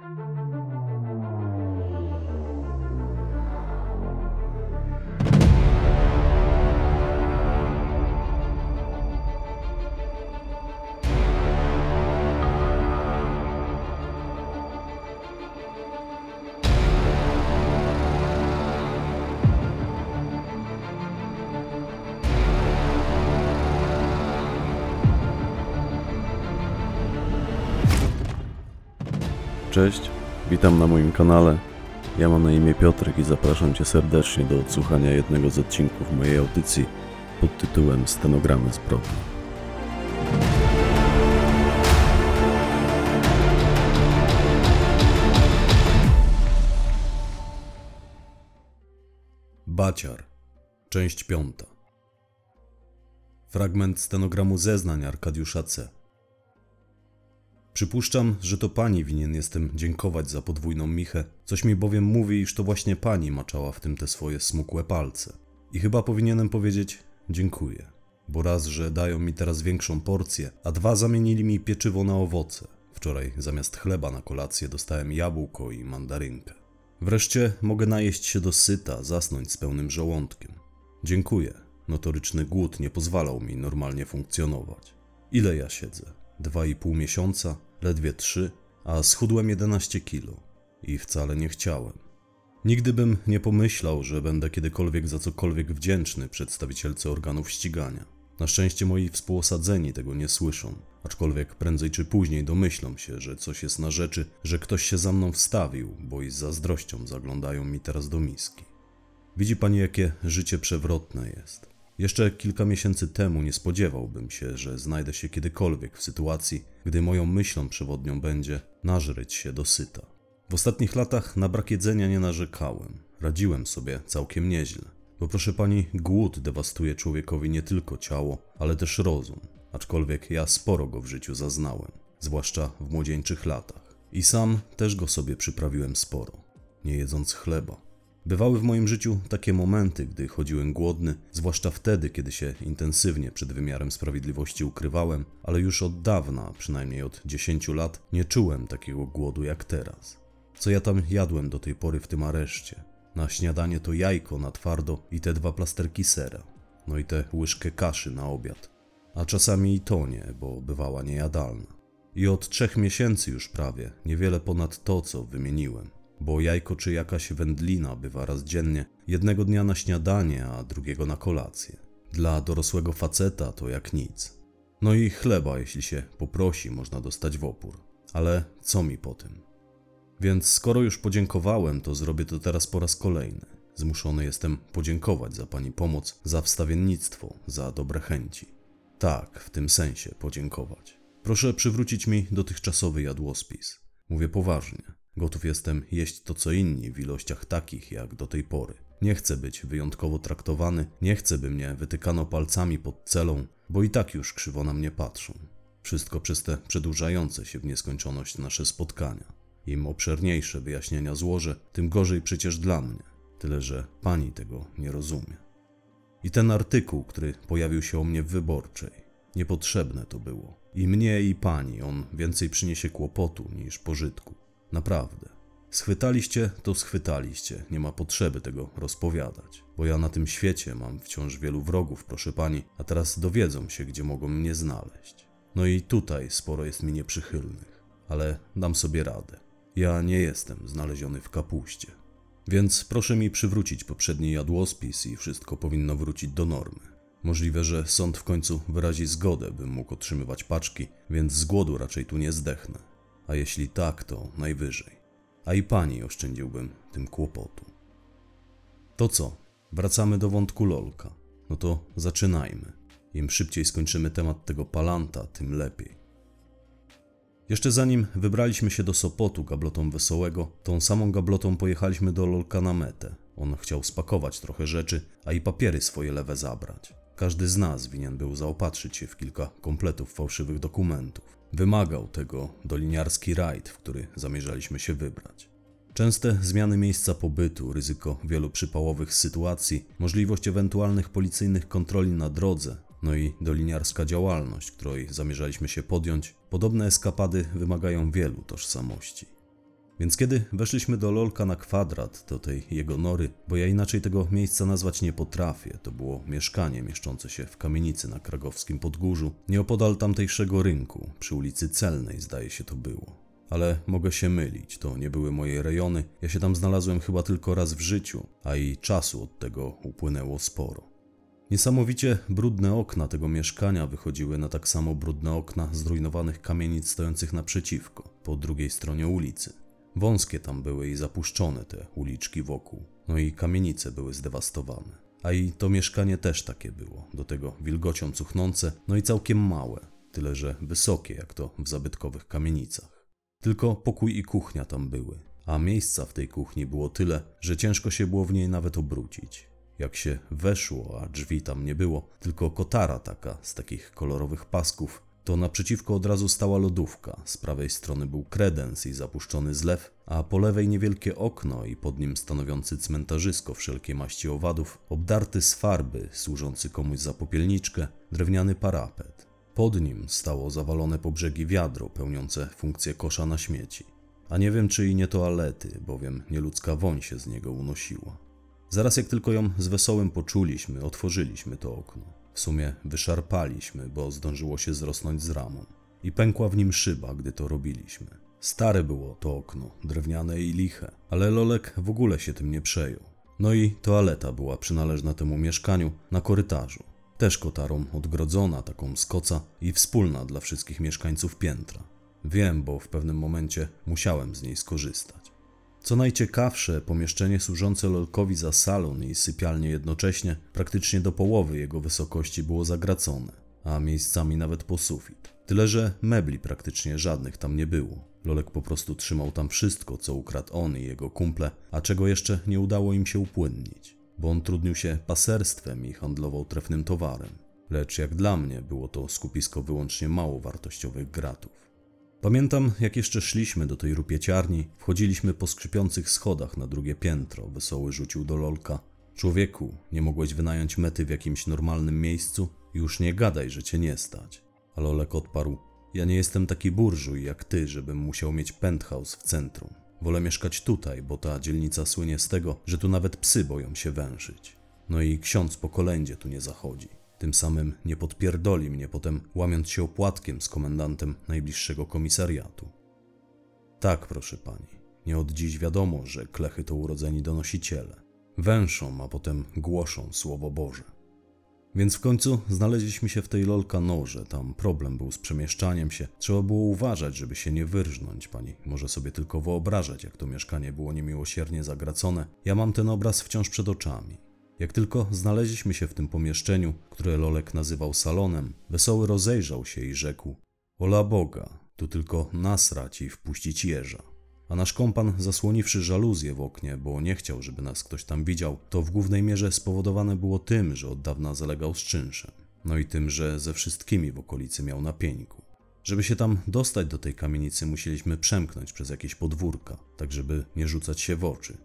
Bye. Cześć, witam na moim kanale. Ja mam na imię Piotrek i zapraszam Cię serdecznie do odsłuchania jednego z odcinków mojej audycji pod tytułem Stenogramy zbrodni. Baciar, część piąta. Fragment stenogramu zeznań Arkadiusza C. Przypuszczam, że to pani winien jestem dziękować za podwójną michę, coś mi bowiem mówi, iż to właśnie pani maczała w tym te swoje smukłe palce. I chyba powinienem powiedzieć dziękuję, bo raz, że dają mi teraz większą porcję, a dwa zamienili mi pieczywo na owoce. Wczoraj zamiast chleba na kolację dostałem jabłko i mandarynkę. Wreszcie mogę najeść się do syta, zasnąć z pełnym żołądkiem. Dziękuję. Notoryczny głód nie pozwalał mi normalnie funkcjonować. Ile ja siedzę? Dwa i pół miesiąca, ledwie trzy, a schudłem 11 kilo. I wcale nie chciałem. Nigdy bym nie pomyślał, że będę kiedykolwiek za cokolwiek wdzięczny przedstawicielce organów ścigania. Na szczęście moi współosadzeni tego nie słyszą, aczkolwiek prędzej czy później domyślą się, że coś jest na rzeczy, że ktoś się za mną wstawił, bo i z zazdrością zaglądają mi teraz do miski. Widzi pani, jakie życie przewrotne jest. Jeszcze kilka miesięcy temu nie spodziewałbym się, że znajdę się kiedykolwiek w sytuacji, gdy moją myślą przewodnią będzie nażreć się do syta. W ostatnich latach na brak jedzenia nie narzekałem. Radziłem sobie całkiem nieźle. Bo proszę pani, głód dewastuje człowiekowi nie tylko ciało, ale też rozum. Aczkolwiek ja sporo go w życiu zaznałem, zwłaszcza w młodzieńczych latach. I sam też go sobie przyprawiłem sporo, nie jedząc chleba. Bywały w moim życiu takie momenty, gdy chodziłem głodny, zwłaszcza wtedy, kiedy się intensywnie przed wymiarem sprawiedliwości ukrywałem, ale już od dawna, przynajmniej od 10 lat, nie czułem takiego głodu jak teraz. Co ja tam jadłem do tej pory w tym areszcie? Na śniadanie to jajko na twardo i te dwa plasterki sera, no i tę łyżkę kaszy na obiad. A czasami i to nie, bo bywała niejadalna. I od trzech miesięcy już prawie, niewiele ponad to, co wymieniłem bo jajko czy jakaś wędlina bywa raz dziennie, jednego dnia na śniadanie, a drugiego na kolację. Dla dorosłego faceta to jak nic. No i chleba, jeśli się poprosi, można dostać w opór. Ale co mi po tym? Więc skoro już podziękowałem, to zrobię to teraz po raz kolejny. Zmuszony jestem podziękować za pani pomoc, za wstawiennictwo, za dobre chęci. Tak, w tym sensie podziękować. Proszę przywrócić mi dotychczasowy jadłospis. Mówię poważnie. Gotów jestem jeść to co inni w ilościach takich jak do tej pory. Nie chcę być wyjątkowo traktowany, nie chcę, by mnie wytykano palcami pod celą, bo i tak już krzywo na mnie patrzą. Wszystko przez te przedłużające się w nieskończoność nasze spotkania. Im obszerniejsze wyjaśnienia złożę, tym gorzej przecież dla mnie. Tyle, że pani tego nie rozumie. I ten artykuł, który pojawił się o mnie w wyborczej, niepotrzebne to było. I mnie, i pani on więcej przyniesie kłopotu niż pożytku. Naprawdę. Schwytaliście, to schwytaliście. Nie ma potrzeby tego rozpowiadać. Bo ja na tym świecie mam wciąż wielu wrogów, proszę pani, a teraz dowiedzą się, gdzie mogą mnie znaleźć. No i tutaj sporo jest mi nieprzychylnych, ale dam sobie radę. Ja nie jestem znaleziony w kapuście. Więc proszę mi przywrócić poprzedni jadłospis i wszystko powinno wrócić do normy. Możliwe, że sąd w końcu wyrazi zgodę, bym mógł otrzymywać paczki, więc z głodu raczej tu nie zdechnę a jeśli tak, to najwyżej. A i pani oszczędziłbym tym kłopotu. To co? Wracamy do wątku lolka. No to zaczynajmy. Im szybciej skończymy temat tego palanta, tym lepiej. Jeszcze zanim wybraliśmy się do Sopotu gablotą Wesołego, tą samą gablotą pojechaliśmy do Lolka na metę. On chciał spakować trochę rzeczy, a i papiery swoje lewe zabrać. Każdy z nas winien był zaopatrzyć się w kilka kompletów fałszywych dokumentów. Wymagał tego doliniarski rajd, w który zamierzaliśmy się wybrać. Częste zmiany miejsca pobytu, ryzyko wielu przypałowych sytuacji, możliwość ewentualnych policyjnych kontroli na drodze, no i doliniarska działalność, której zamierzaliśmy się podjąć, podobne eskapady wymagają wielu tożsamości. Więc kiedy weszliśmy do Lolka na kwadrat, do tej jego nory, bo ja inaczej tego miejsca nazwać nie potrafię, to było mieszkanie mieszczące się w kamienicy na krakowskim Podgórzu, nieopodal tamtejszego rynku, przy ulicy Celnej zdaje się to było. Ale mogę się mylić, to nie były moje rejony, ja się tam znalazłem chyba tylko raz w życiu, a i czasu od tego upłynęło sporo. Niesamowicie brudne okna tego mieszkania wychodziły na tak samo brudne okna zrujnowanych kamienic stojących naprzeciwko, po drugiej stronie ulicy. Wąskie tam były i zapuszczone te uliczki wokół, no i kamienice były zdewastowane. A i to mieszkanie też takie było, do tego wilgocią cuchnące, no i całkiem małe, tyle że wysokie jak to w zabytkowych kamienicach. Tylko pokój i kuchnia tam były, a miejsca w tej kuchni było tyle, że ciężko się było w niej nawet obrócić. Jak się weszło, a drzwi tam nie było, tylko kotara taka z takich kolorowych pasków, to naprzeciwko od razu stała lodówka. Z prawej strony był kredens i zapuszczony zlew, a po lewej niewielkie okno i pod nim stanowiący cmentarzysko wszelkiej maści owadów, obdarty z farby, służący komuś za popielniczkę, drewniany parapet. Pod nim stało zawalone po brzegi wiadro pełniące funkcję kosza na śmieci. A nie wiem, czy i nie toalety, bowiem nieludzka woń się z niego unosiła. Zaraz jak tylko ją z wesołym poczuliśmy, otworzyliśmy to okno. W sumie wyszarpaliśmy, bo zdążyło się zrosnąć z ramą. I pękła w nim szyba, gdy to robiliśmy. Stare było to okno, drewniane i liche, ale Lolek w ogóle się tym nie przejął. No i toaleta była przynależna temu mieszkaniu na korytarzu. Też kotarą odgrodzona, taką z koca i wspólna dla wszystkich mieszkańców piętra. Wiem, bo w pewnym momencie musiałem z niej skorzystać. Co najciekawsze, pomieszczenie służące Lolkowi za salon i sypialnię jednocześnie, praktycznie do połowy jego wysokości było zagracone, a miejscami nawet po sufit. Tyle, że mebli praktycznie żadnych tam nie było. Lolek po prostu trzymał tam wszystko, co ukradł on i jego kumple, a czego jeszcze nie udało im się upłynnić, bo on trudnił się paserstwem i handlował trefnym towarem. Lecz jak dla mnie było to skupisko wyłącznie mało wartościowych gratów. Pamiętam, jak jeszcze szliśmy do tej rupieciarni, wchodziliśmy po skrzypiących schodach na drugie piętro. Wesoły rzucił do lolka. Człowieku, nie mogłeś wynająć mety w jakimś normalnym miejscu? Już nie gadaj, że cię nie stać. A Lolek odparł: Ja nie jestem taki burżuj jak ty, żebym musiał mieć penthouse w centrum. Wolę mieszkać tutaj, bo ta dzielnica słynie z tego, że tu nawet psy boją się węszyć. No i ksiądz po kolędzie tu nie zachodzi. Tym samym nie podpierdoli mnie potem, łamiąc się opłatkiem z komendantem najbliższego komisariatu. Tak, proszę pani, nie od dziś wiadomo, że klechy to urodzeni donosiciele. Węszą, a potem głoszą Słowo Boże. Więc w końcu znaleźliśmy się w tej lolka noże, tam problem był z przemieszczaniem się. Trzeba było uważać, żeby się nie wyrżnąć. Pani może sobie tylko wyobrażać, jak to mieszkanie było niemiłosiernie zagracone. Ja mam ten obraz wciąż przed oczami. Jak tylko znaleźliśmy się w tym pomieszczeniu, które Lolek nazywał salonem, wesoły rozejrzał się i rzekł: Ola Boga, tu tylko nasrać i wpuścić jeża. A nasz kompan, zasłoniwszy żaluzję w oknie, bo nie chciał, żeby nas ktoś tam widział, to w głównej mierze spowodowane było tym, że od dawna zalegał z czynszem. No i tym, że ze wszystkimi w okolicy miał na pieńku. Żeby się tam dostać do tej kamienicy, musieliśmy przemknąć przez jakieś podwórka, tak żeby nie rzucać się w oczy.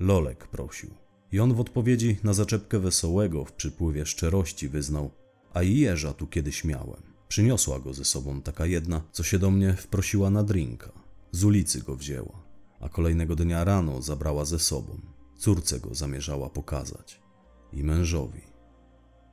Lolek prosił. I on w odpowiedzi na zaczepkę wesołego w przypływie szczerości wyznał: A i jeża tu kiedyś miałem. Przyniosła go ze sobą taka jedna, co się do mnie wprosiła na drinka. Z ulicy go wzięła, a kolejnego dnia rano zabrała ze sobą. Córce go zamierzała pokazać. I mężowi.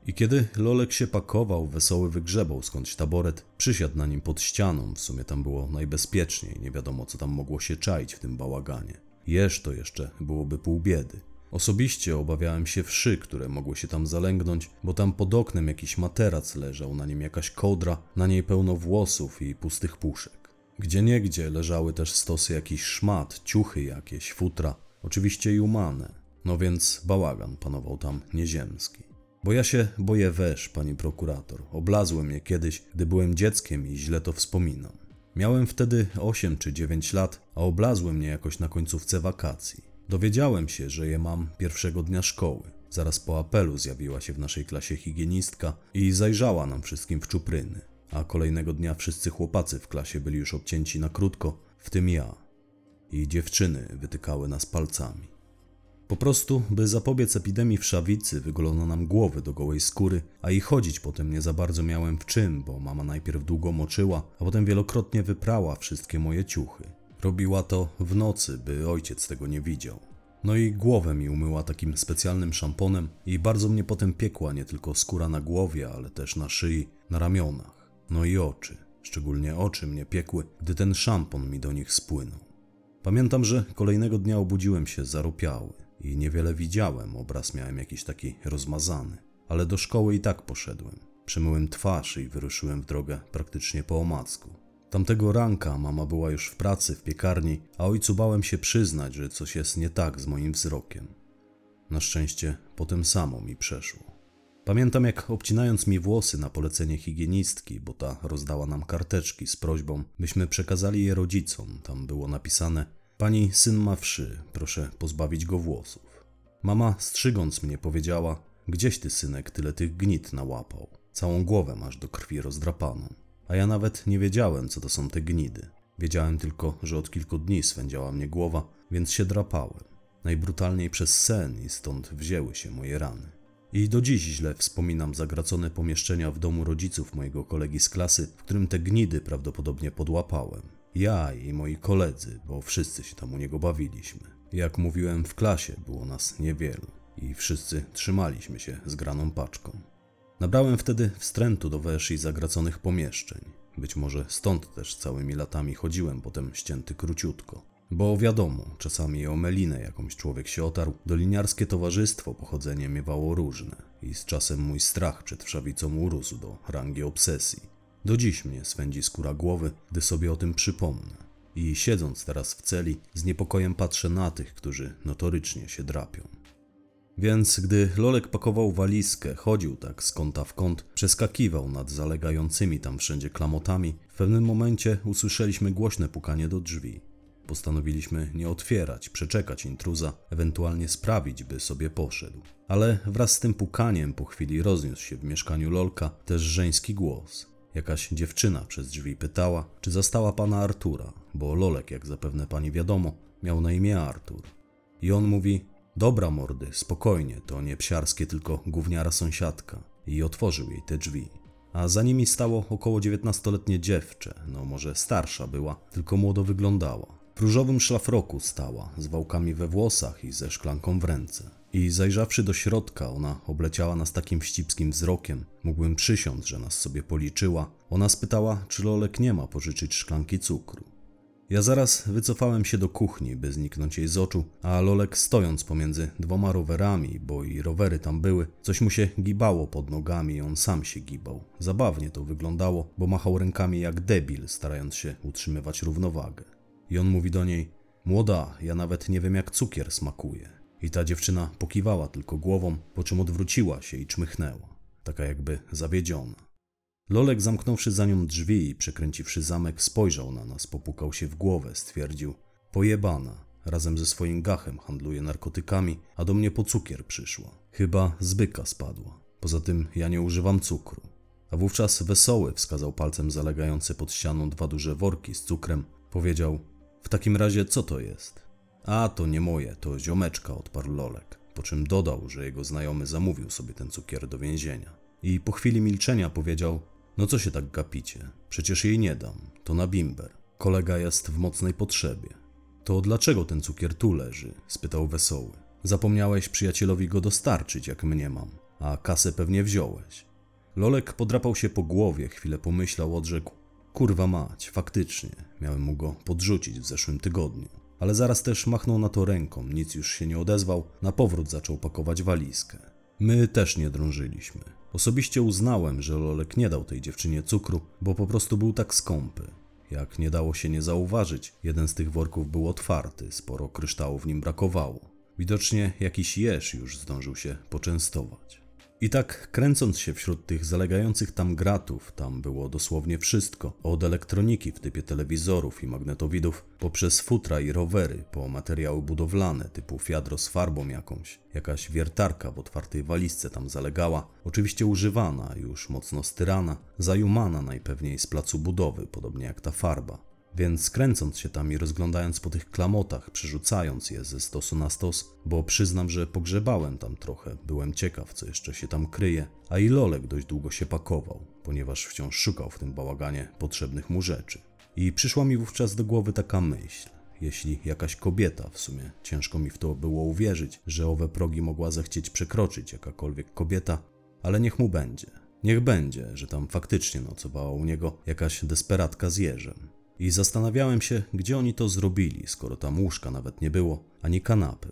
I kiedy Lolek się pakował, wesoły wygrzebał skądś taboret, przysiadł na nim pod ścianą, w sumie tam było najbezpieczniej, nie wiadomo co tam mogło się czaić w tym bałaganie. Jeż to jeszcze byłoby pół biedy. Osobiście obawiałem się wszy, które mogły się tam zalęgnąć, bo tam pod oknem jakiś materac leżał, na nim jakaś kołdra, na niej pełno włosów i pustych puszek. Gdzie niegdzie leżały też stosy jakichś szmat, ciuchy jakieś, futra, oczywiście i umane. No więc bałagan panował tam nieziemski. Bo ja się boję wesz, pani prokurator. Oblazłem je kiedyś, gdy byłem dzieckiem i źle to wspominam. Miałem wtedy 8 czy 9 lat, a oblazły mnie jakoś na końcówce wakacji. Dowiedziałem się, że je mam pierwszego dnia szkoły. Zaraz po apelu zjawiła się w naszej klasie higienistka i zajrzała nam wszystkim w czupryny, a kolejnego dnia wszyscy chłopacy w klasie byli już obcięci na krótko, w tym ja. I dziewczyny wytykały nas palcami. Po prostu, by zapobiec epidemii wszawicy, wygolono nam głowy do gołej skóry, a i chodzić potem nie za bardzo miałem w czym, bo mama najpierw długo moczyła, a potem wielokrotnie wyprała wszystkie moje ciuchy. Robiła to w nocy, by ojciec tego nie widział. No i głowę mi umyła takim specjalnym szamponem i bardzo mnie potem piekła nie tylko skóra na głowie, ale też na szyi, na ramionach. No i oczy. Szczególnie oczy mnie piekły, gdy ten szampon mi do nich spłynął. Pamiętam, że kolejnego dnia obudziłem się zaropiały i niewiele widziałem, obraz miałem jakiś taki rozmazany, ale do szkoły i tak poszedłem. Przemyłem twarz i wyruszyłem w drogę praktycznie po omacku. Tamtego ranka mama była już w pracy w piekarni, a ojcu bałem się przyznać, że coś jest nie tak z moim wzrokiem. Na szczęście potem samo mi przeszło. Pamiętam, jak obcinając mi włosy na polecenie higienistki, bo ta rozdała nam karteczki z prośbą, byśmy przekazali je rodzicom. Tam było napisane: Pani syn ma wszy, proszę pozbawić go włosów. Mama, strzygąc mnie, powiedziała: Gdzieś ty, synek, tyle tych gnit nałapał. Całą głowę masz do krwi rozdrapaną. A ja nawet nie wiedziałem, co to są te gnidy. Wiedziałem tylko, że od kilku dni swędziała mnie głowa, więc się drapałem. Najbrutalniej przez sen i stąd wzięły się moje rany. I do dziś źle wspominam zagracone pomieszczenia w domu rodziców mojego kolegi z klasy, w którym te gnidy prawdopodobnie podłapałem. Ja i moi koledzy, bo wszyscy się tam u niego bawiliśmy. Jak mówiłem, w klasie było nas niewielu i wszyscy trzymaliśmy się zgraną paczką. Nabrałem wtedy wstrętu do wesz i zagraconych pomieszczeń. Być może stąd też całymi latami chodziłem potem ścięty króciutko. Bo wiadomo, czasami o melinę jakąś człowiek się otarł, doliniarskie towarzystwo pochodzenie miewało różne i z czasem mój strach przed wszawicą urósł do rangi obsesji. Do dziś mnie swędzi skóra głowy, gdy sobie o tym przypomnę. I siedząc teraz w celi, z niepokojem patrzę na tych, którzy notorycznie się drapią. Więc gdy Lolek pakował walizkę, chodził tak z kąta w kąt, przeskakiwał nad zalegającymi tam wszędzie klamotami, w pewnym momencie usłyszeliśmy głośne pukanie do drzwi. Postanowiliśmy nie otwierać, przeczekać intruza, ewentualnie sprawić, by sobie poszedł. Ale wraz z tym pukaniem po chwili rozniósł się w mieszkaniu Lolka też żeński głos. Jakaś dziewczyna przez drzwi pytała, czy zastała pana Artura, bo Lolek, jak zapewne pani wiadomo, miał na imię Artur. I on mówi: Dobra, mordy, spokojnie, to nie psiarskie, tylko gówniara sąsiadka. I otworzył jej te drzwi. A za nimi stało około dziewiętnastoletnie dziewczę, no może starsza była, tylko młodo wyglądała. W różowym szlafroku stała, z wałkami we włosach i ze szklanką w ręce. I zajrzawszy do środka, ona obleciała nas takim wścibskim wzrokiem. Mógłbym przysiąc, że nas sobie policzyła. Ona spytała, czy Lolek nie ma pożyczyć szklanki cukru. Ja zaraz wycofałem się do kuchni, by zniknąć jej z oczu, a Lolek stojąc pomiędzy dwoma rowerami, bo i rowery tam były, coś mu się gibało pod nogami i on sam się gibał. Zabawnie to wyglądało, bo machał rękami jak debil, starając się utrzymywać równowagę. I on mówi do niej: Młoda, ja nawet nie wiem, jak cukier smakuje. I ta dziewczyna pokiwała tylko głową, po czym odwróciła się i czmychnęła, taka jakby zawiedziona. Lolek, zamknąwszy za nią drzwi i przekręciwszy zamek, spojrzał na nas, popukał się w głowę, stwierdził: Pojebana, razem ze swoim gachem handluje narkotykami, a do mnie po cukier przyszła. Chyba z byka spadła. Poza tym ja nie używam cukru. A wówczas wesoły wskazał palcem zalegające pod ścianą dwa duże worki z cukrem. Powiedział: W takim razie co to jest? A to nie moje, to ziomeczka, odparł Lolek. Po czym dodał, że jego znajomy zamówił sobie ten cukier do więzienia. I po chwili milczenia powiedział: No co się tak gapicie? Przecież jej nie dam. To na bimber. Kolega jest w mocnej potrzebie. To dlaczego ten cukier tu leży? spytał wesoły. Zapomniałeś przyjacielowi go dostarczyć, jak mnie mam, a kasę pewnie wziąłeś. Lolek podrapał się po głowie, chwilę pomyślał, odrzekł: Kurwa mać, faktycznie, miałem mu go podrzucić w zeszłym tygodniu. Ale zaraz też machnął na to ręką, nic już się nie odezwał, na powrót zaczął pakować walizkę. My też nie drążyliśmy. Osobiście uznałem, że Lolek nie dał tej dziewczynie cukru, bo po prostu był tak skąpy. Jak nie dało się nie zauważyć, jeden z tych worków był otwarty, sporo kryształu w nim brakowało. Widocznie jakiś jeż już zdążył się poczęstować. I tak kręcąc się wśród tych zalegających tam gratów, tam było dosłownie wszystko, od elektroniki w typie telewizorów i magnetowidów, poprzez futra i rowery, po materiały budowlane typu fiadro z farbą jakąś, jakaś wiertarka w otwartej walizce tam zalegała, oczywiście używana, już mocno styrana, zajumana najpewniej z placu budowy, podobnie jak ta farba. Więc kręcąc się tam i rozglądając po tych klamotach, przerzucając je ze stosu na stos, bo przyznam, że pogrzebałem tam trochę, byłem ciekaw, co jeszcze się tam kryje, a i Lolek dość długo się pakował, ponieważ wciąż szukał w tym bałaganie potrzebnych mu rzeczy. I przyszła mi wówczas do głowy taka myśl. Jeśli jakaś kobieta, w sumie ciężko mi w to było uwierzyć, że owe progi mogła zechcieć przekroczyć jakakolwiek kobieta, ale niech mu będzie. Niech będzie, że tam faktycznie nocowała u niego jakaś desperatka z jeżem. I zastanawiałem się, gdzie oni to zrobili, skoro tam łóżka nawet nie było, ani kanapy.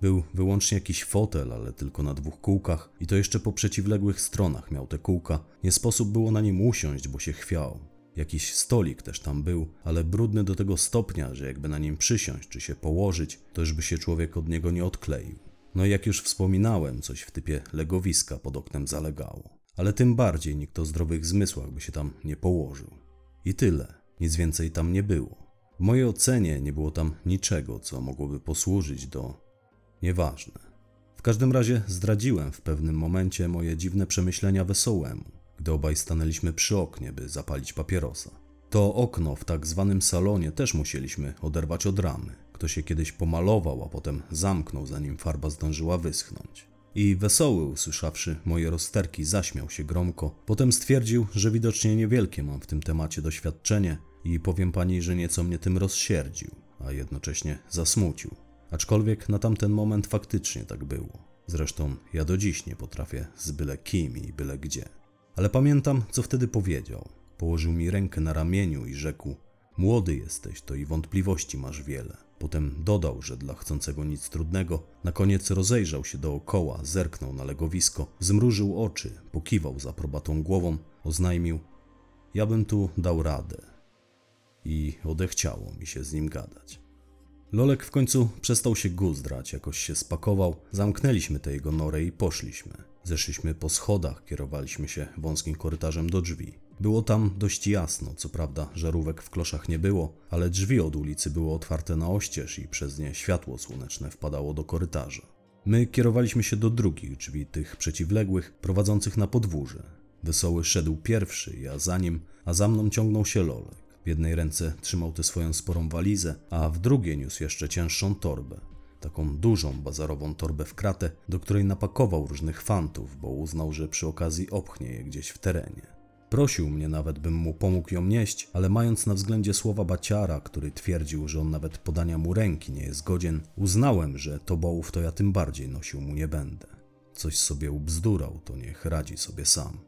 Był wyłącznie jakiś fotel, ale tylko na dwóch kółkach i to jeszcze po przeciwległych stronach miał te kółka. Nie sposób było na nim usiąść, bo się chwiał. Jakiś stolik też tam był, ale brudny do tego stopnia, że jakby na nim przysiąść czy się położyć, to już by się człowiek od niego nie odkleił. No i jak już wspominałem, coś w typie legowiska pod oknem zalegało. Ale tym bardziej nikt o zdrowych zmysłach by się tam nie położył. I tyle, nic więcej tam nie było. W mojej ocenie nie było tam niczego, co mogłoby posłużyć do Nieważne. W każdym razie zdradziłem w pewnym momencie moje dziwne przemyślenia wesołemu, gdy obaj stanęliśmy przy oknie, by zapalić papierosa. To okno w tak zwanym salonie też musieliśmy oderwać od ramy. Ktoś się kiedyś pomalował, a potem zamknął, zanim farba zdążyła wyschnąć. I wesoły, usłyszawszy moje rozterki, zaśmiał się gromko. Potem stwierdził, że widocznie niewielkie mam w tym temacie doświadczenie i powiem pani, że nieco mnie tym rozsierdził, a jednocześnie zasmucił. Aczkolwiek na tamten moment faktycznie tak było. Zresztą ja do dziś nie potrafię z byle kim i byle gdzie. Ale pamiętam, co wtedy powiedział. Położył mi rękę na ramieniu i rzekł: Młody jesteś, to i wątpliwości masz wiele. Potem dodał, że dla chcącego nic trudnego, na koniec rozejrzał się dookoła, zerknął na legowisko, zmrużył oczy, pokiwał za probatą głową, oznajmił: Ja bym tu dał radę. I odechciało mi się z nim gadać. Lolek w końcu przestał się guzdrać, jakoś się spakował, zamknęliśmy tę jego norę i poszliśmy. Zeszliśmy po schodach, kierowaliśmy się wąskim korytarzem do drzwi. Było tam dość jasno, co prawda żarówek w kloszach nie było, ale drzwi od ulicy były otwarte na oścież i przez nie światło słoneczne wpadało do korytarza. My kierowaliśmy się do drugich drzwi, tych przeciwległych, prowadzących na podwórze. Wesoły szedł pierwszy, ja za nim, a za mną ciągnął się Lolek. W jednej ręce trzymał tę swoją sporą walizę, a w drugiej niósł jeszcze cięższą torbę. Taką dużą, bazarową torbę w kratę, do której napakował różnych fantów, bo uznał, że przy okazji opchnie je gdzieś w terenie. Prosił mnie nawet, bym mu pomógł ją nieść, ale mając na względzie słowa baciara, który twierdził, że on nawet podania mu ręki nie jest godzien, uznałem, że tobołów to ja tym bardziej nosił mu nie będę. Coś sobie ubzdurał, to niech radzi sobie sam.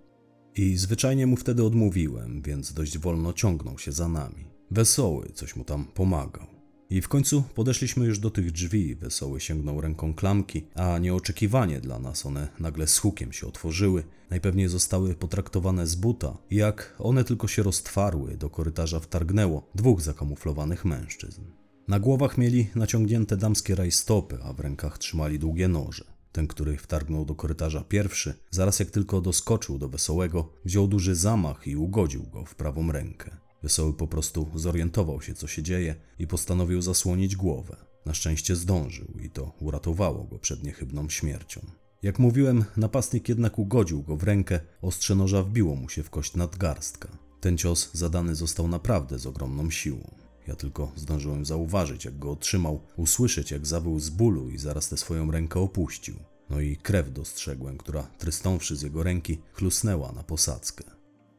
I zwyczajnie mu wtedy odmówiłem, więc dość wolno ciągnął się za nami. Wesoły coś mu tam pomagał. I w końcu podeszliśmy już do tych drzwi. Wesoły sięgnął ręką klamki, a nieoczekiwanie dla nas one nagle z hukiem się otworzyły. Najpewniej zostały potraktowane z buta. Jak one tylko się roztwarły, do korytarza wtargnęło dwóch zakamuflowanych mężczyzn. Na głowach mieli naciągnięte damskie rajstopy, a w rękach trzymali długie noże. Ten, który wtargnął do korytarza pierwszy, zaraz jak tylko doskoczył do Wesołego, wziął duży zamach i ugodził go w prawą rękę. Wesoły po prostu zorientował się, co się dzieje i postanowił zasłonić głowę. Na szczęście zdążył i to uratowało go przed niechybną śmiercią. Jak mówiłem, napastnik jednak ugodził go w rękę, ostrze noża wbiło mu się w kość nadgarstka. Ten cios zadany został naprawdę z ogromną siłą. Ja tylko zdążyłem zauważyć, jak go otrzymał, usłyszeć, jak zawył z bólu i zaraz tę swoją rękę opuścił. No i krew dostrzegłem, która, trystąwszy z jego ręki, chlusnęła na posadzkę.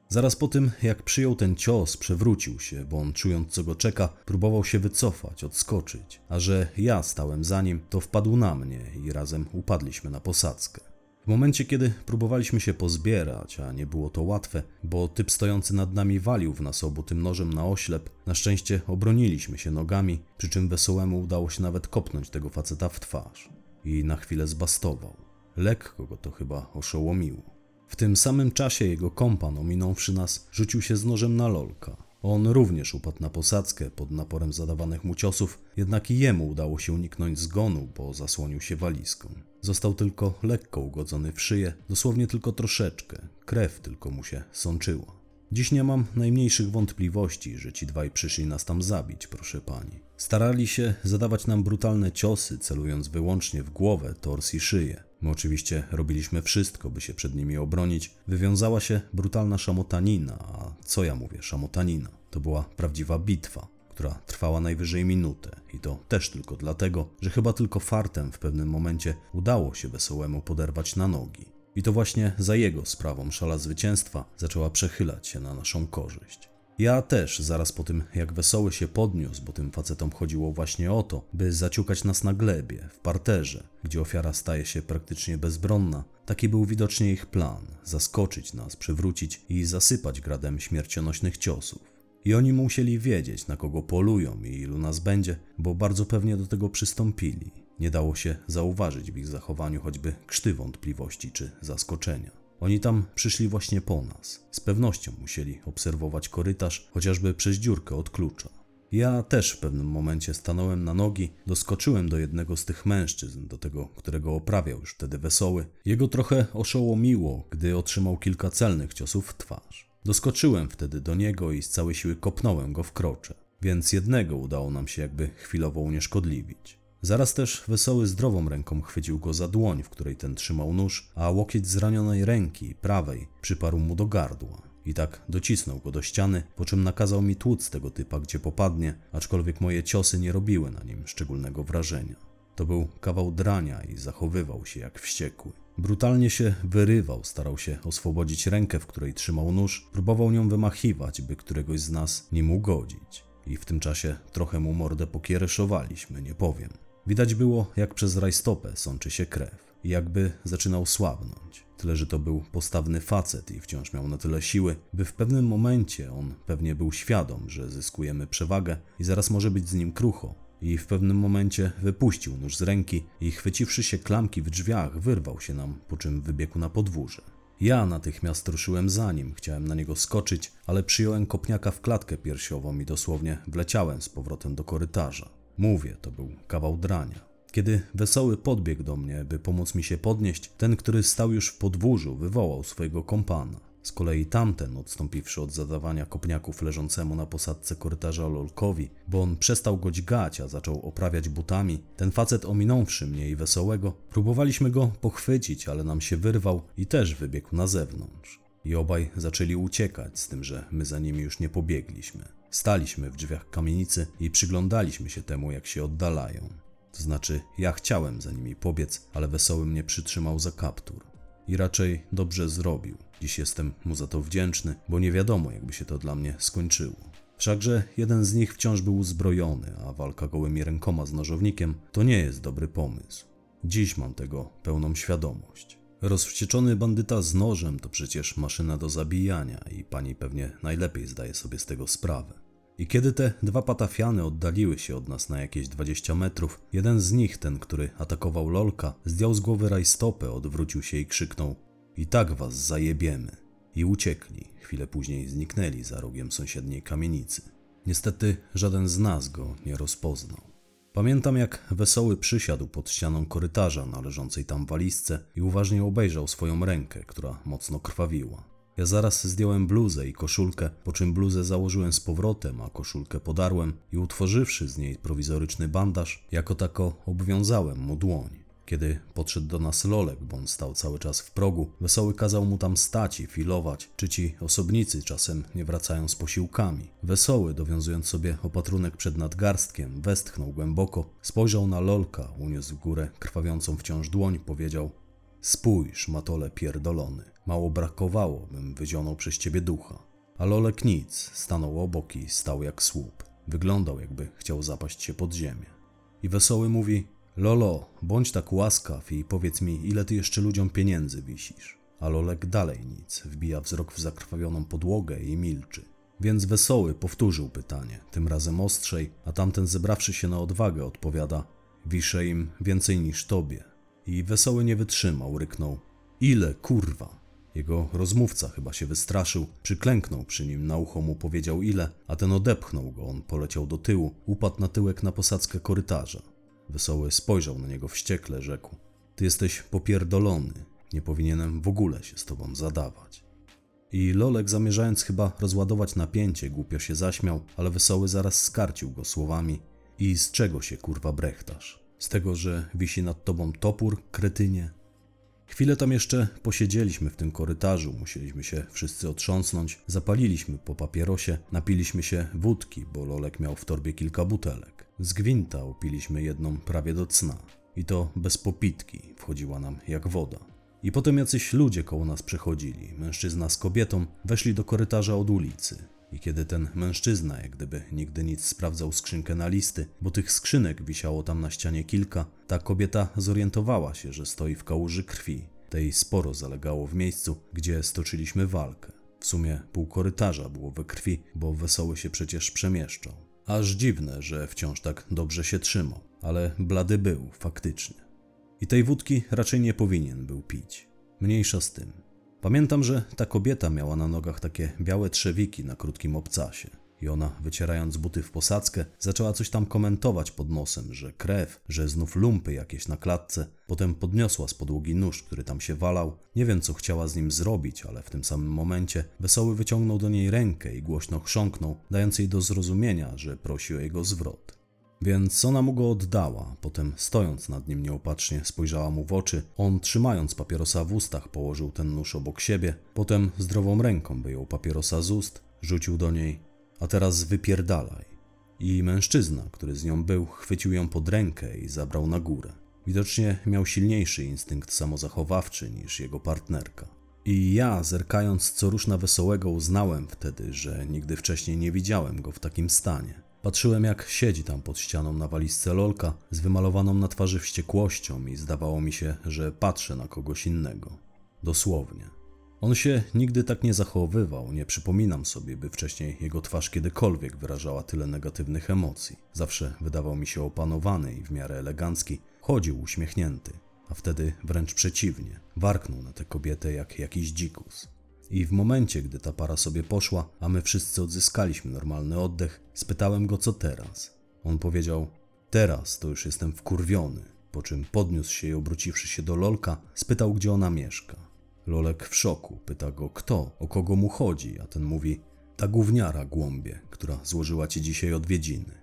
Zaraz po tym, jak przyjął ten cios, przewrócił się, bo on, czując co go czeka, próbował się wycofać, odskoczyć, a że ja stałem za nim, to wpadł na mnie i razem upadliśmy na posadzkę. W momencie, kiedy próbowaliśmy się pozbierać, a nie było to łatwe, bo typ stojący nad nami walił w nas obu tym nożem na oślep, na szczęście obroniliśmy się nogami, przy czym wesołemu udało się nawet kopnąć tego faceta w twarz. I na chwilę zbastował. Lekko go to chyba oszołomiło. W tym samym czasie jego kompan, ominąwszy nas, rzucił się z nożem na lolka. On również upadł na posadzkę pod naporem zadawanych mu ciosów, jednak i jemu udało się uniknąć zgonu, bo zasłonił się walizką. Został tylko lekko ugodzony w szyję, dosłownie tylko troszeczkę, krew tylko mu się sączyła. Dziś nie mam najmniejszych wątpliwości, że ci dwaj przyszli nas tam zabić, proszę pani. Starali się zadawać nam brutalne ciosy, celując wyłącznie w głowę, tors i szyję. My oczywiście robiliśmy wszystko, by się przed nimi obronić. Wywiązała się brutalna szamotanina, a co ja mówię, szamotanina? To była prawdziwa bitwa, która trwała najwyżej minutę i to też tylko dlatego, że chyba tylko fartem w pewnym momencie udało się wesołemu poderwać na nogi. I to właśnie za jego sprawą szala zwycięstwa zaczęła przechylać się na naszą korzyść. Ja też, zaraz po tym, jak wesoły się podniósł, bo tym facetom chodziło właśnie o to, by zaciukać nas na glebie, w parterze, gdzie ofiara staje się praktycznie bezbronna, taki był widocznie ich plan zaskoczyć nas, przywrócić i zasypać gradem śmiercionośnych ciosów. I oni musieli wiedzieć, na kogo polują i ilu nas będzie, bo bardzo pewnie do tego przystąpili. Nie dało się zauważyć w ich zachowaniu choćby krzty wątpliwości czy zaskoczenia. Oni tam przyszli właśnie po nas. Z pewnością musieli obserwować korytarz, chociażby przez dziurkę od klucza. Ja też w pewnym momencie stanąłem na nogi, doskoczyłem do jednego z tych mężczyzn, do tego, którego oprawiał już wtedy wesoły. Jego trochę oszołomiło, gdy otrzymał kilka celnych ciosów w twarz. Doskoczyłem wtedy do niego i z całej siły kopnąłem go w krocze, więc jednego udało nam się jakby chwilowo unieszkodliwić. Zaraz też wesoły zdrową ręką chwycił go za dłoń, w której ten trzymał nóż, a łokieć zranionej ręki, prawej, przyparł mu do gardła. I tak docisnął go do ściany, po czym nakazał mi tłuc tego typa, gdzie popadnie, aczkolwiek moje ciosy nie robiły na nim szczególnego wrażenia. To był kawał drania i zachowywał się jak wściekły. Brutalnie się wyrywał, starał się oswobodzić rękę, w której trzymał nóż, próbował nią wymachiwać, by któregoś z nas nim ugodzić. I w tym czasie trochę mu mordę pokiereszowaliśmy, nie powiem. Widać było, jak przez rajstopę sączy się krew i jakby zaczynał słabnąć. Tyle, że to był postawny facet i wciąż miał na tyle siły, by w pewnym momencie on pewnie był świadom, że zyskujemy przewagę i zaraz może być z nim krucho. I w pewnym momencie wypuścił nóż z ręki i chwyciwszy się klamki w drzwiach, wyrwał się nam, po czym wybiegł na podwórze. Ja natychmiast ruszyłem za nim, chciałem na niego skoczyć, ale przyjąłem kopniaka w klatkę piersiową i dosłownie wleciałem z powrotem do korytarza. Mówię, to był kawał drania. Kiedy wesoły podbiegł do mnie, by pomóc mi się podnieść, ten, który stał już w podwórzu, wywołał swojego kompana. Z kolei tamten, odstąpiwszy od zadawania kopniaków leżącemu na posadce korytarza Lolkowi, bo on przestał go dźgać, a zaczął oprawiać butami, ten facet ominąwszy mnie i wesołego, próbowaliśmy go pochwycić, ale nam się wyrwał i też wybiegł na zewnątrz. I obaj zaczęli uciekać, z tym, że my za nimi już nie pobiegliśmy. Staliśmy w drzwiach kamienicy i przyglądaliśmy się temu, jak się oddalają. To znaczy, ja chciałem za nimi pobiec, ale wesoły mnie przytrzymał za kaptur. I raczej dobrze zrobił. Dziś jestem mu za to wdzięczny, bo nie wiadomo, jakby się to dla mnie skończyło. Wszakże jeden z nich wciąż był uzbrojony, a walka gołymi rękoma z nożownikiem to nie jest dobry pomysł. Dziś mam tego pełną świadomość. Rozwścieczony bandyta z nożem to przecież maszyna do zabijania i pani pewnie najlepiej zdaje sobie z tego sprawę. I kiedy te dwa patafiany oddaliły się od nas na jakieś 20 metrów, jeden z nich, ten, który atakował Lolka, zdjął z głowy rajstopę, odwrócił się i krzyknął: I tak was zajebiemy. I uciekli. Chwilę później zniknęli za rogiem sąsiedniej kamienicy. Niestety żaden z nas go nie rozpoznał. Pamiętam, jak wesoły przysiadł pod ścianą korytarza na leżącej tam walizce i uważnie obejrzał swoją rękę, która mocno krwawiła. Ja zaraz zdjąłem bluzę i koszulkę, po czym bluzę założyłem z powrotem, a koszulkę podarłem i utworzywszy z niej prowizoryczny bandaż, jako tako obwiązałem mu dłoń. Kiedy podszedł do nas Lolek, bo on stał cały czas w progu, Wesoły kazał mu tam stać i filować, czy ci osobnicy czasem nie wracają z posiłkami. Wesoły, dowiązując sobie opatrunek przed nadgarstkiem, westchnął głęboko, spojrzał na Lolka, uniósł górę krwawiącą wciąż dłoń, powiedział Spójrz, matole pierdolony, mało brakowało, bym wyzionął przez ciebie ducha. A Lolek nic, stanął obok i stał jak słup. Wyglądał, jakby chciał zapaść się pod ziemię. I Wesoły mówi, Lolo, bądź tak łaskaw i powiedz mi, ile ty jeszcze ludziom pieniędzy wisisz. A Lolek dalej nic, wbija wzrok w zakrwawioną podłogę i milczy. Więc Wesoły powtórzył pytanie, tym razem ostrzej, a tamten zebrawszy się na odwagę odpowiada, wiszę im więcej niż tobie. I Wesoły nie wytrzymał, ryknął, ile kurwa? Jego rozmówca chyba się wystraszył, przyklęknął przy nim, na ucho mu powiedział ile, a ten odepchnął go, on poleciał do tyłu, upadł na tyłek na posadzkę korytarza. Wesoły spojrzał na niego wściekle, rzekł: Ty jesteś popierdolony, nie powinienem w ogóle się z tobą zadawać. I Lolek, zamierzając chyba rozładować napięcie, głupio się zaśmiał, ale Wesoły zaraz skarcił go słowami: I z czego się kurwa brechtasz? Z tego, że wisi nad tobą topór, kretynie? Chwilę tam jeszcze posiedzieliśmy w tym korytarzu, musieliśmy się wszyscy otrząsnąć, zapaliliśmy po papierosie, napiliśmy się wódki, bo Lolek miał w torbie kilka butelek. Z gwinta upiliśmy jedną prawie do cna. I to bez popitki, wchodziła nam jak woda. I potem jacyś ludzie koło nas przechodzili, mężczyzna z kobietą, weszli do korytarza od ulicy. I kiedy ten mężczyzna, jak gdyby nigdy nic sprawdzał skrzynkę na listy, bo tych skrzynek wisiało tam na ścianie kilka, ta kobieta zorientowała się, że stoi w kałuży krwi. Tej sporo zalegało w miejscu, gdzie stoczyliśmy walkę. W sumie pół korytarza było we krwi, bo wesoły się przecież przemieszczał. Aż dziwne, że wciąż tak dobrze się trzymał, ale blady był faktycznie. I tej wódki raczej nie powinien był pić. Mniejsza z tym. Pamiętam, że ta kobieta miała na nogach takie białe trzewiki na krótkim obcasie. I ona, wycierając buty w posadzkę, zaczęła coś tam komentować pod nosem, że krew, że znów lumpy jakieś na klatce. Potem podniosła z podłogi nóż, który tam się walał. Nie wiem, co chciała z nim zrobić, ale w tym samym momencie Wesoły wyciągnął do niej rękę i głośno chrząknął, dając jej do zrozumienia, że prosi o jego zwrot. Więc ona mu go oddała, potem stojąc nad nim nieopatrznie spojrzała mu w oczy, on trzymając papierosa w ustach położył ten nóż obok siebie, potem zdrową ręką wyjął papierosa z ust, rzucił do niej, a teraz wypierdalaj. I mężczyzna, który z nią był, chwycił ją pod rękę i zabrał na górę. Widocznie miał silniejszy instynkt samozachowawczy niż jego partnerka. I ja, zerkając co rusz na wesołego, uznałem wtedy, że nigdy wcześniej nie widziałem go w takim stanie. Patrzyłem, jak siedzi tam pod ścianą na walizce lolka, z wymalowaną na twarzy wściekłością, i zdawało mi się, że patrzę na kogoś innego. Dosłownie. On się nigdy tak nie zachowywał, nie przypominam sobie, by wcześniej jego twarz kiedykolwiek wyrażała tyle negatywnych emocji. Zawsze wydawał mi się opanowany i w miarę elegancki, chodził uśmiechnięty, a wtedy wręcz przeciwnie, warknął na tę kobietę jak jakiś dzikus. I w momencie, gdy ta para sobie poszła, a my wszyscy odzyskaliśmy normalny oddech, spytałem go, co teraz. On powiedział: Teraz to już jestem wkurwiony. Po czym podniósł się i obróciwszy się do Lolka, spytał, gdzie ona mieszka. Lolek w szoku, pyta go, kto, o kogo mu chodzi, a ten mówi: Ta gówniara głąbie, która złożyła ci dzisiaj odwiedziny.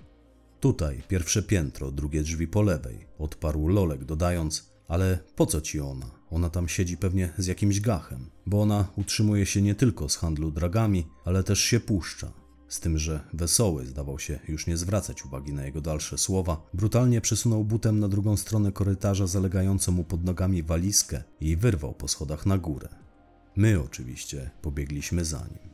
Tutaj, pierwsze piętro, drugie drzwi po lewej, odparł Lolek, dodając: Ale po co ci ona? Ona tam siedzi pewnie z jakimś gachem, bo ona utrzymuje się nie tylko z handlu dragami, ale też się puszcza. Z tym, że wesoły zdawał się już nie zwracać uwagi na jego dalsze słowa, brutalnie przesunął butem na drugą stronę korytarza zalegającą mu pod nogami walizkę i wyrwał po schodach na górę. My oczywiście pobiegliśmy za nim.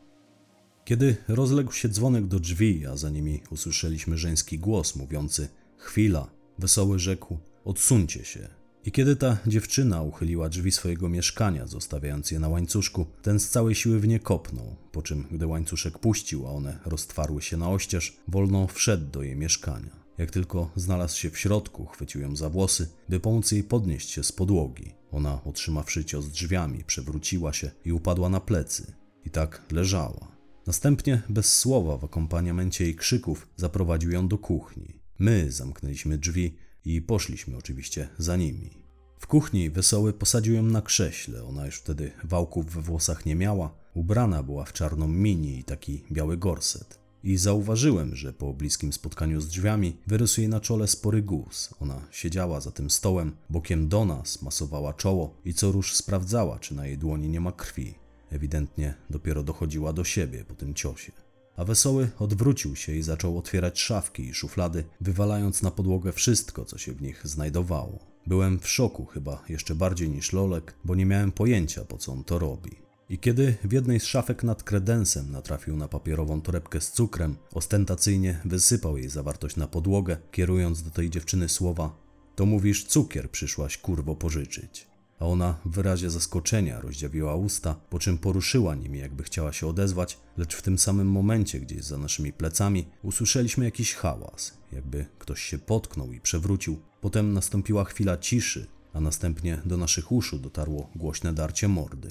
Kiedy rozległ się dzwonek do drzwi, a za nimi usłyszeliśmy żeński głos mówiący: Chwila, wesoły rzekł: Odsuńcie się, i kiedy ta dziewczyna uchyliła drzwi swojego mieszkania, zostawiając je na łańcuszku, ten z całej siły w nie kopnął, po czym, gdy łańcuszek puścił, a one roztwarły się na oścież, wolno wszedł do jej mieszkania. Jak tylko znalazł się w środku, chwycił ją za włosy, by pomóc jej podnieść się z podłogi. Ona, otrzymawszy cios drzwiami, przewróciła się i upadła na plecy. I tak leżała. Następnie, bez słowa, w akompaniamencie jej krzyków, zaprowadził ją do kuchni. My zamknęliśmy drzwi i poszliśmy oczywiście za nimi. W kuchni Wesoły posadził ją na krześle, ona już wtedy wałków we włosach nie miała, ubrana była w czarną mini i taki biały gorset. I zauważyłem, że po bliskim spotkaniu z drzwiami wyrósł jej na czole spory guz. Ona siedziała za tym stołem, bokiem do nas, masowała czoło i co rusz sprawdzała, czy na jej dłoni nie ma krwi. Ewidentnie dopiero dochodziła do siebie po tym ciosie a wesoły odwrócił się i zaczął otwierać szafki i szuflady, wywalając na podłogę wszystko, co się w nich znajdowało. Byłem w szoku chyba jeszcze bardziej niż Lolek, bo nie miałem pojęcia, po co on to robi. I kiedy w jednej z szafek nad kredensem natrafił na papierową torebkę z cukrem, ostentacyjnie wysypał jej zawartość na podłogę, kierując do tej dziewczyny słowa: To mówisz, cukier przyszłaś kurwo pożyczyć a ona w wyrazie zaskoczenia rozdziawiła usta, po czym poruszyła nimi, jakby chciała się odezwać, lecz w tym samym momencie, gdzieś za naszymi plecami, usłyszeliśmy jakiś hałas, jakby ktoś się potknął i przewrócił. Potem nastąpiła chwila ciszy, a następnie do naszych uszu dotarło głośne darcie mordy.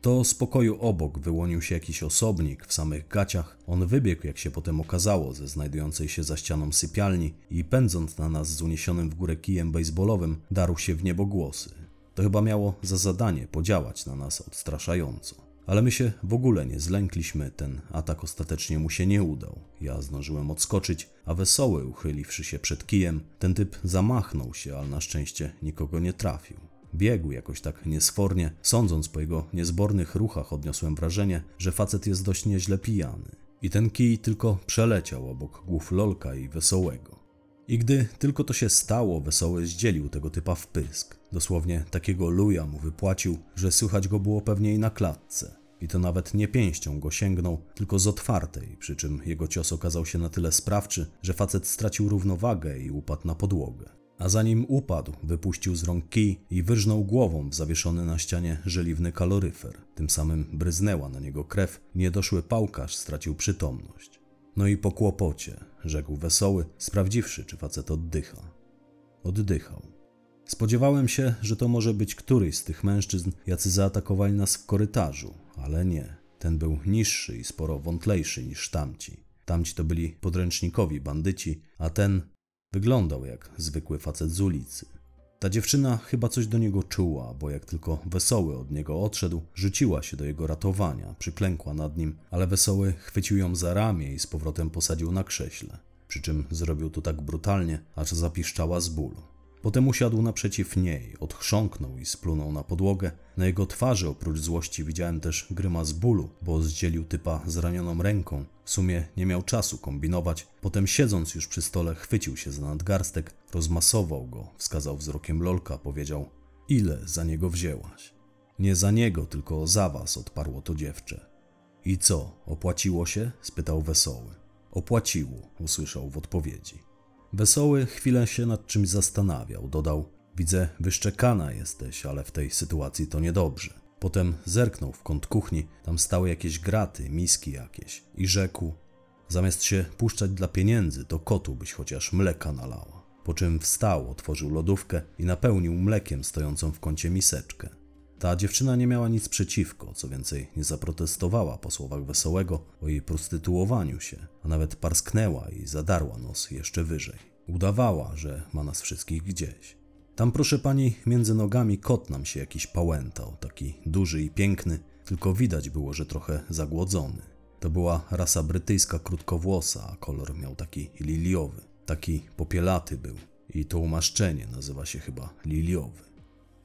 To z pokoju obok wyłonił się jakiś osobnik w samych gaciach. On wybiegł, jak się potem okazało, ze znajdującej się za ścianą sypialni i pędząc na nas z uniesionym w górę kijem baseballowym, darł się w niebo głosy. To chyba miało za zadanie podziałać na nas odstraszająco. Ale my się w ogóle nie zlękliśmy, ten atak ostatecznie mu się nie udał. Ja zdążyłem odskoczyć, a wesoły, uchyliwszy się przed kijem, ten typ zamachnął się, ale na szczęście nikogo nie trafił. Biegł jakoś tak niesfornie, sądząc po jego niezbornych ruchach odniosłem wrażenie, że facet jest dość nieźle pijany. I ten kij tylko przeleciał obok głów Lolka i Wesołego. I gdy tylko to się stało, Wesoły zdzielił tego typa w pysk. Dosłownie takiego luja mu wypłacił, że słychać go było pewnie i na klatce. I to nawet nie pięścią go sięgnął, tylko z otwartej, przy czym jego cios okazał się na tyle sprawczy, że facet stracił równowagę i upadł na podłogę. A zanim upadł, wypuścił z rąk kij i wyrżnął głową w zawieszony na ścianie żeliwny kaloryfer. Tym samym bryznęła na niego krew, niedoszły pałkarz stracił przytomność. No i po kłopocie, rzekł wesoły, sprawdziwszy, czy facet oddycha. Oddychał. Spodziewałem się, że to może być któryś z tych mężczyzn, jacy zaatakowali nas w korytarzu, ale nie. Ten był niższy i sporo wątlejszy niż tamci. Tamci to byli podręcznikowi bandyci, a ten wyglądał jak zwykły facet z ulicy. Ta dziewczyna chyba coś do niego czuła, bo jak tylko wesoły od niego odszedł, rzuciła się do jego ratowania, przyklękła nad nim, ale wesoły chwycił ją za ramię i z powrotem posadził na krześle. Przy czym zrobił to tak brutalnie, aż zapiszczała z bólu. Potem usiadł naprzeciw niej, odchrząknął i splunął na podłogę. Na jego twarzy oprócz złości widziałem też grymas bólu, bo zdzielił typa zranioną ręką. W sumie nie miał czasu kombinować. Potem siedząc już przy stole chwycił się za nadgarstek, rozmasował go, wskazał wzrokiem lolka, powiedział Ile za niego wzięłaś? Nie za niego, tylko za was, odparło to dziewczę. I co, opłaciło się? spytał wesoły. Opłaciło, usłyszał w odpowiedzi. Wesoły chwilę się nad czymś zastanawiał. Dodał: Widzę, wyszczekana jesteś, ale w tej sytuacji to niedobrze. Potem zerknął w kąt kuchni, tam stały jakieś graty, miski jakieś, i rzekł: Zamiast się puszczać dla pieniędzy, to kotu byś chociaż mleka nalała. Po czym wstał, otworzył lodówkę i napełnił mlekiem stojącą w kącie miseczkę. Ta dziewczyna nie miała nic przeciwko, co więcej, nie zaprotestowała po słowach Wesołego o jej prostytuowaniu się, a nawet parsknęła i zadarła nos jeszcze wyżej. Udawała, że ma nas wszystkich gdzieś. Tam, proszę pani, między nogami kot nam się jakiś pałętał, taki duży i piękny, tylko widać było, że trochę zagłodzony. To była rasa brytyjska krótkowłosa, a kolor miał taki liliowy. Taki popielaty był i to umaszczenie nazywa się chyba liliowy.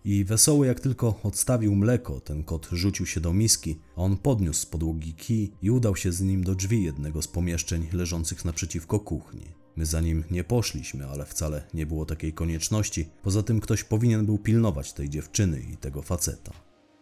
I wesoły jak tylko odstawił mleko, ten kot rzucił się do miski, a on podniósł z podłogi kij i udał się z nim do drzwi jednego z pomieszczeń leżących naprzeciwko kuchni. My za nim nie poszliśmy, ale wcale nie było takiej konieczności. Poza tym ktoś powinien był pilnować tej dziewczyny i tego faceta.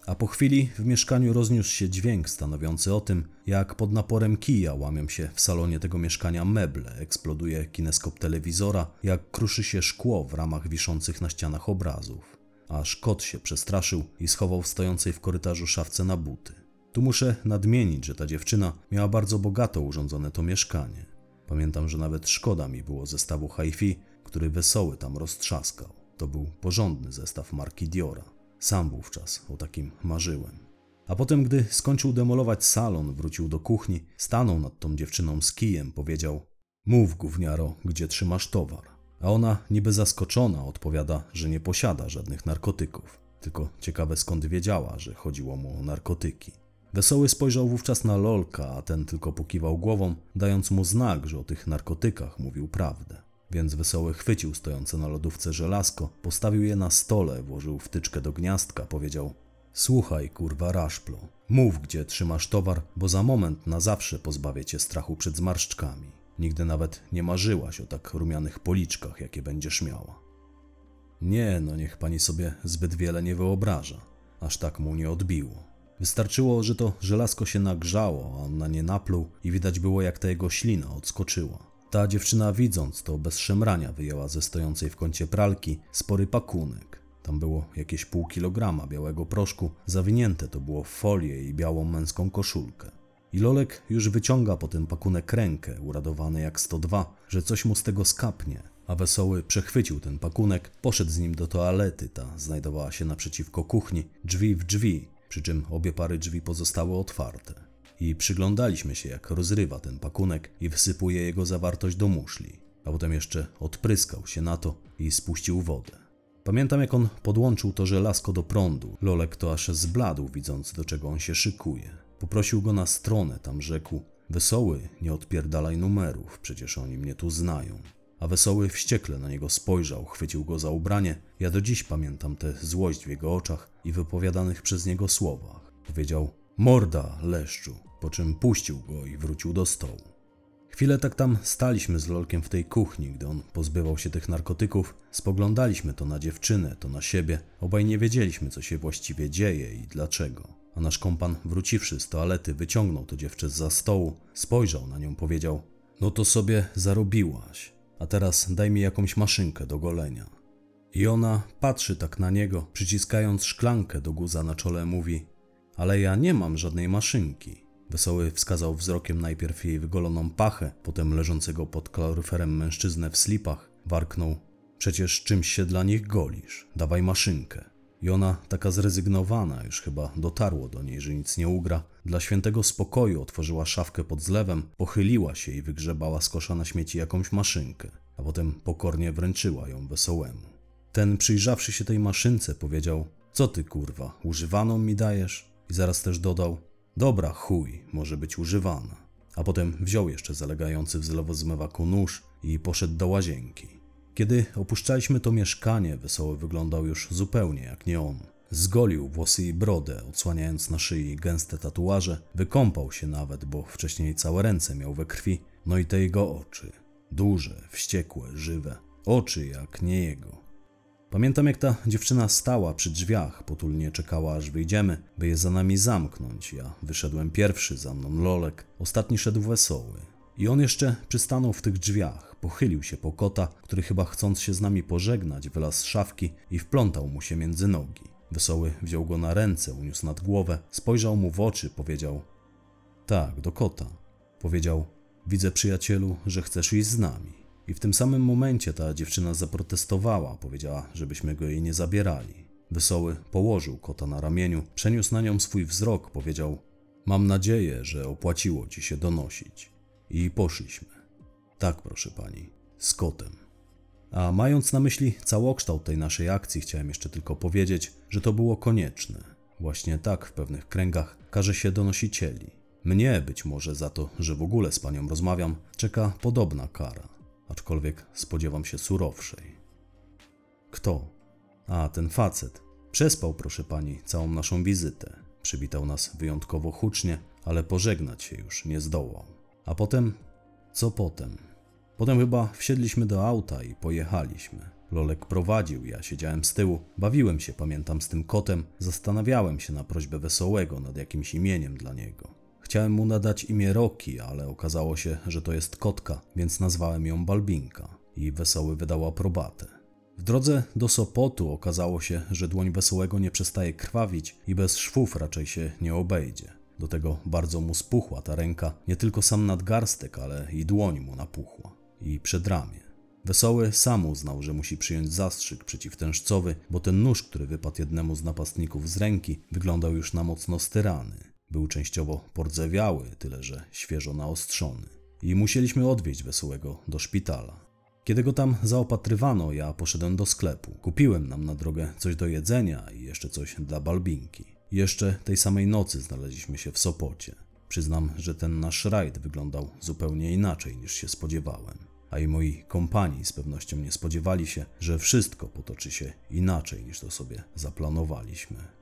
A po chwili w mieszkaniu rozniósł się dźwięk stanowiący o tym, jak pod naporem kija łamią się w salonie tego mieszkania meble, eksploduje kineskop telewizora, jak kruszy się szkło w ramach wiszących na ścianach obrazów aż kot się przestraszył i schował w stojącej w korytarzu szafce na buty. Tu muszę nadmienić, że ta dziewczyna miała bardzo bogato urządzone to mieszkanie. Pamiętam, że nawet szkoda mi było zestawu hi-fi, który wesoły tam roztrzaskał. To był porządny zestaw marki Diora. Sam wówczas o takim marzyłem. A potem, gdy skończył demolować salon, wrócił do kuchni, stanął nad tą dziewczyną z kijem, powiedział: Mów, gówniaro, gdzie trzymasz towar a ona niby zaskoczona odpowiada, że nie posiada żadnych narkotyków. Tylko ciekawe skąd wiedziała, że chodziło mu o narkotyki. Wesoły spojrzał wówczas na Lolka, a ten tylko pokiwał głową, dając mu znak, że o tych narkotykach mówił prawdę. Więc Wesoły chwycił stojące na lodówce żelazko, postawił je na stole, włożył wtyczkę do gniazdka, powiedział Słuchaj, kurwa raszplo, mów gdzie trzymasz towar, bo za moment na zawsze pozbawię cię strachu przed zmarszczkami. Nigdy nawet nie marzyłaś o tak rumianych policzkach, jakie będziesz miała. Nie, no niech pani sobie zbyt wiele nie wyobraża. Aż tak mu nie odbiło. Wystarczyło, że to żelazko się nagrzało, a on na nie napluł i widać było, jak ta jego ślina odskoczyła. Ta dziewczyna widząc to bez szemrania wyjęła ze stojącej w kącie pralki spory pakunek. Tam było jakieś pół kilograma białego proszku, zawinięte to było w folię i białą męską koszulkę. I Lolek już wyciąga po ten pakunek rękę, uradowany jak 102, że coś mu z tego skapnie. A Wesoły przechwycił ten pakunek, poszedł z nim do toalety, ta znajdowała się naprzeciwko kuchni, drzwi w drzwi, przy czym obie pary drzwi pozostały otwarte. I przyglądaliśmy się, jak rozrywa ten pakunek i wsypuje jego zawartość do muszli, a potem jeszcze odpryskał się na to i spuścił wodę. Pamiętam, jak on podłączył to żelazko do prądu. Lolek to aż zbladł, widząc, do czego on się szykuje. Poprosił go na stronę, tam rzekł: Wesoły, nie odpierdalaj numerów, przecież oni mnie tu znają. A wesoły wściekle na niego spojrzał, chwycił go za ubranie. Ja do dziś pamiętam tę złość w jego oczach i wypowiadanych przez niego słowach. Powiedział: Morda, leszczu, po czym puścił go i wrócił do stołu. Chwilę tak tam staliśmy z Lolkiem w tej kuchni, gdy on pozbywał się tych narkotyków. Spoglądaliśmy to na dziewczynę, to na siebie. Obaj nie wiedzieliśmy, co się właściwie dzieje i dlaczego. A nasz kompan, wróciwszy z toalety, wyciągnął to dziewczę za stołu, spojrzał na nią, powiedział: No to sobie zarobiłaś, a teraz daj mi jakąś maszynkę do golenia. I ona patrzy tak na niego, przyciskając szklankę do guza na czole, mówi: Ale ja nie mam żadnej maszynki. Wesoły wskazał wzrokiem najpierw jej wygoloną pachę, potem leżącego pod kaloryferem mężczyznę w slipach, warknął: Przecież czymś się dla nich golisz, dawaj maszynkę. I ona, taka zrezygnowana, już chyba dotarło do niej, że nic nie ugra, dla świętego spokoju otworzyła szafkę pod zlewem, pochyliła się i wygrzebała z kosza na śmieci jakąś maszynkę, a potem pokornie wręczyła ją wesołemu. Ten, przyjrzawszy się tej maszynce, powiedział: Co ty kurwa, używaną mi dajesz? I zaraz też dodał: Dobra, chuj, może być używana. A potem wziął jeszcze zalegający w zlewozmywaku nóż i poszedł do łazienki. Kiedy opuszczaliśmy to mieszkanie, wesoły wyglądał już zupełnie jak nie on. Zgolił włosy i brodę, odsłaniając na szyi gęste tatuaże, wykąpał się nawet, bo wcześniej całe ręce miał we krwi, no i te jego oczy. Duże, wściekłe, żywe. Oczy jak nie jego. Pamiętam, jak ta dziewczyna stała przy drzwiach, potulnie czekała, aż wyjdziemy, by je za nami zamknąć. Ja wyszedłem pierwszy, za mną Lolek, ostatni szedł wesoły. I on jeszcze przystanął w tych drzwiach, pochylił się po kota, który chyba chcąc się z nami pożegnać, wylazł z szafki i wplątał mu się między nogi. Wesoły wziął go na ręce, uniósł nad głowę, spojrzał mu w oczy, powiedział: Tak, do kota. Powiedział: Widzę, przyjacielu, że chcesz iść z nami. I w tym samym momencie ta dziewczyna zaprotestowała, powiedziała, żebyśmy go jej nie zabierali. Wesoły położył kota na ramieniu, przeniósł na nią swój wzrok, powiedział: Mam nadzieję, że opłaciło ci się donosić. I poszliśmy. Tak, proszę pani, z kotem. A mając na myśli całokształt tej naszej akcji, chciałem jeszcze tylko powiedzieć, że to było konieczne. Właśnie tak w pewnych kręgach każe się donosicieli. Mnie być może za to, że w ogóle z panią rozmawiam, czeka podobna kara, aczkolwiek spodziewam się surowszej. Kto? A, ten facet. Przespał, proszę pani, całą naszą wizytę. Przywitał nas wyjątkowo hucznie, ale pożegnać się już nie zdołał. A potem? Co potem? Potem chyba wsiedliśmy do auta i pojechaliśmy. Lolek prowadził, ja siedziałem z tyłu. Bawiłem się, pamiętam, z tym kotem. Zastanawiałem się na prośbę Wesołego nad jakimś imieniem dla niego. Chciałem mu nadać imię Roki, ale okazało się, że to jest kotka, więc nazwałem ją Balbinka. I Wesoły wydał aprobatę. W drodze do Sopotu okazało się, że dłoń Wesołego nie przestaje krwawić i bez szwów raczej się nie obejdzie. Do tego bardzo mu spuchła ta ręka, nie tylko sam nadgarstek, ale i dłoń mu napuchła. I przedramię. Wesoły sam uznał, że musi przyjąć zastrzyk przeciwtężcowy, bo ten nóż, który wypadł jednemu z napastników z ręki, wyglądał już na mocno styrany. Był częściowo pordzewiały, tyle że świeżo naostrzony. I musieliśmy odwieźć Wesołego do szpitala. Kiedy go tam zaopatrywano, ja poszedłem do sklepu. Kupiłem nam na drogę coś do jedzenia i jeszcze coś dla Balbinki. Jeszcze tej samej nocy znaleźliśmy się w Sopocie. Przyznam, że ten nasz rajd wyglądał zupełnie inaczej niż się spodziewałem. A i moi kompani z pewnością nie spodziewali się, że wszystko potoczy się inaczej niż to sobie zaplanowaliśmy.